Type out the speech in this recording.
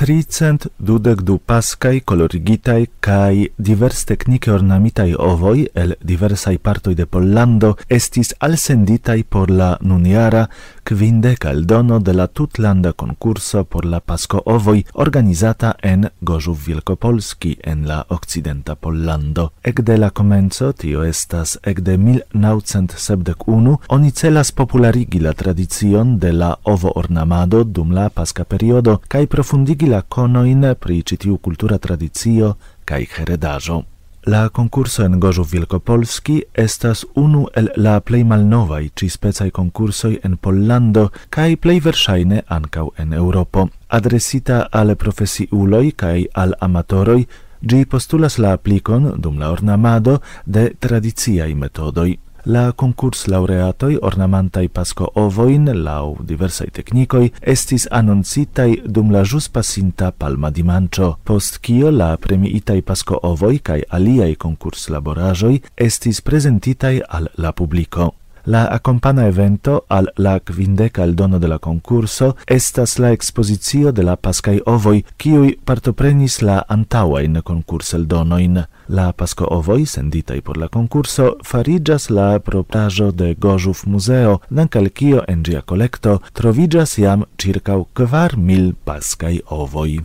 tricent dudek du pascai colorigitai cae divers technice ornamitai ovoi el diversai partoi de Pollando estis alsenditai por la nuniara kvindek al dono de la tutlanda concurso por la pasco ovoi organizata en Gorzów Wielkopolski en la occidenta Pollando. Ecde la comenzo, tio estas ecde 1971, oni celas popularigi la tradizion de la ovo ornamado dum la pasca periodo kai profundigi la conoin pri citiu cultura tradizio cae heredajo. La concurso en Gorzów Wielkopolski estas unu el la plej malnovaj ĉispecaj konkursoj en Pollando kaj plej verŝajne ankaŭ en Eŭropo. Adresita al profesiuloj kaj al amatoroj, ĝi postulas la aplikon dum la ornamado de tradiciaj metodoj. La concurs laureatoi ornamentai pasco ovoin lau diversai technicoi estis annoncitai dum la jus pasinta palma di mancio, post cio la premiitai pasco ovoi cae aliai concurs laborajoi estis presentitai al la publico. La accompana evento al la quindeca al dono de la concurso estas la exposizio de la pascai ovoi, kiui partoprenis la antaua in concurs el donoin. La pasco ovoi, senditai por la concurso, farigas la proprajo de Gožuf Museo, dancal kio en gia collecto trovigas iam circa 4000 pascai ovoi.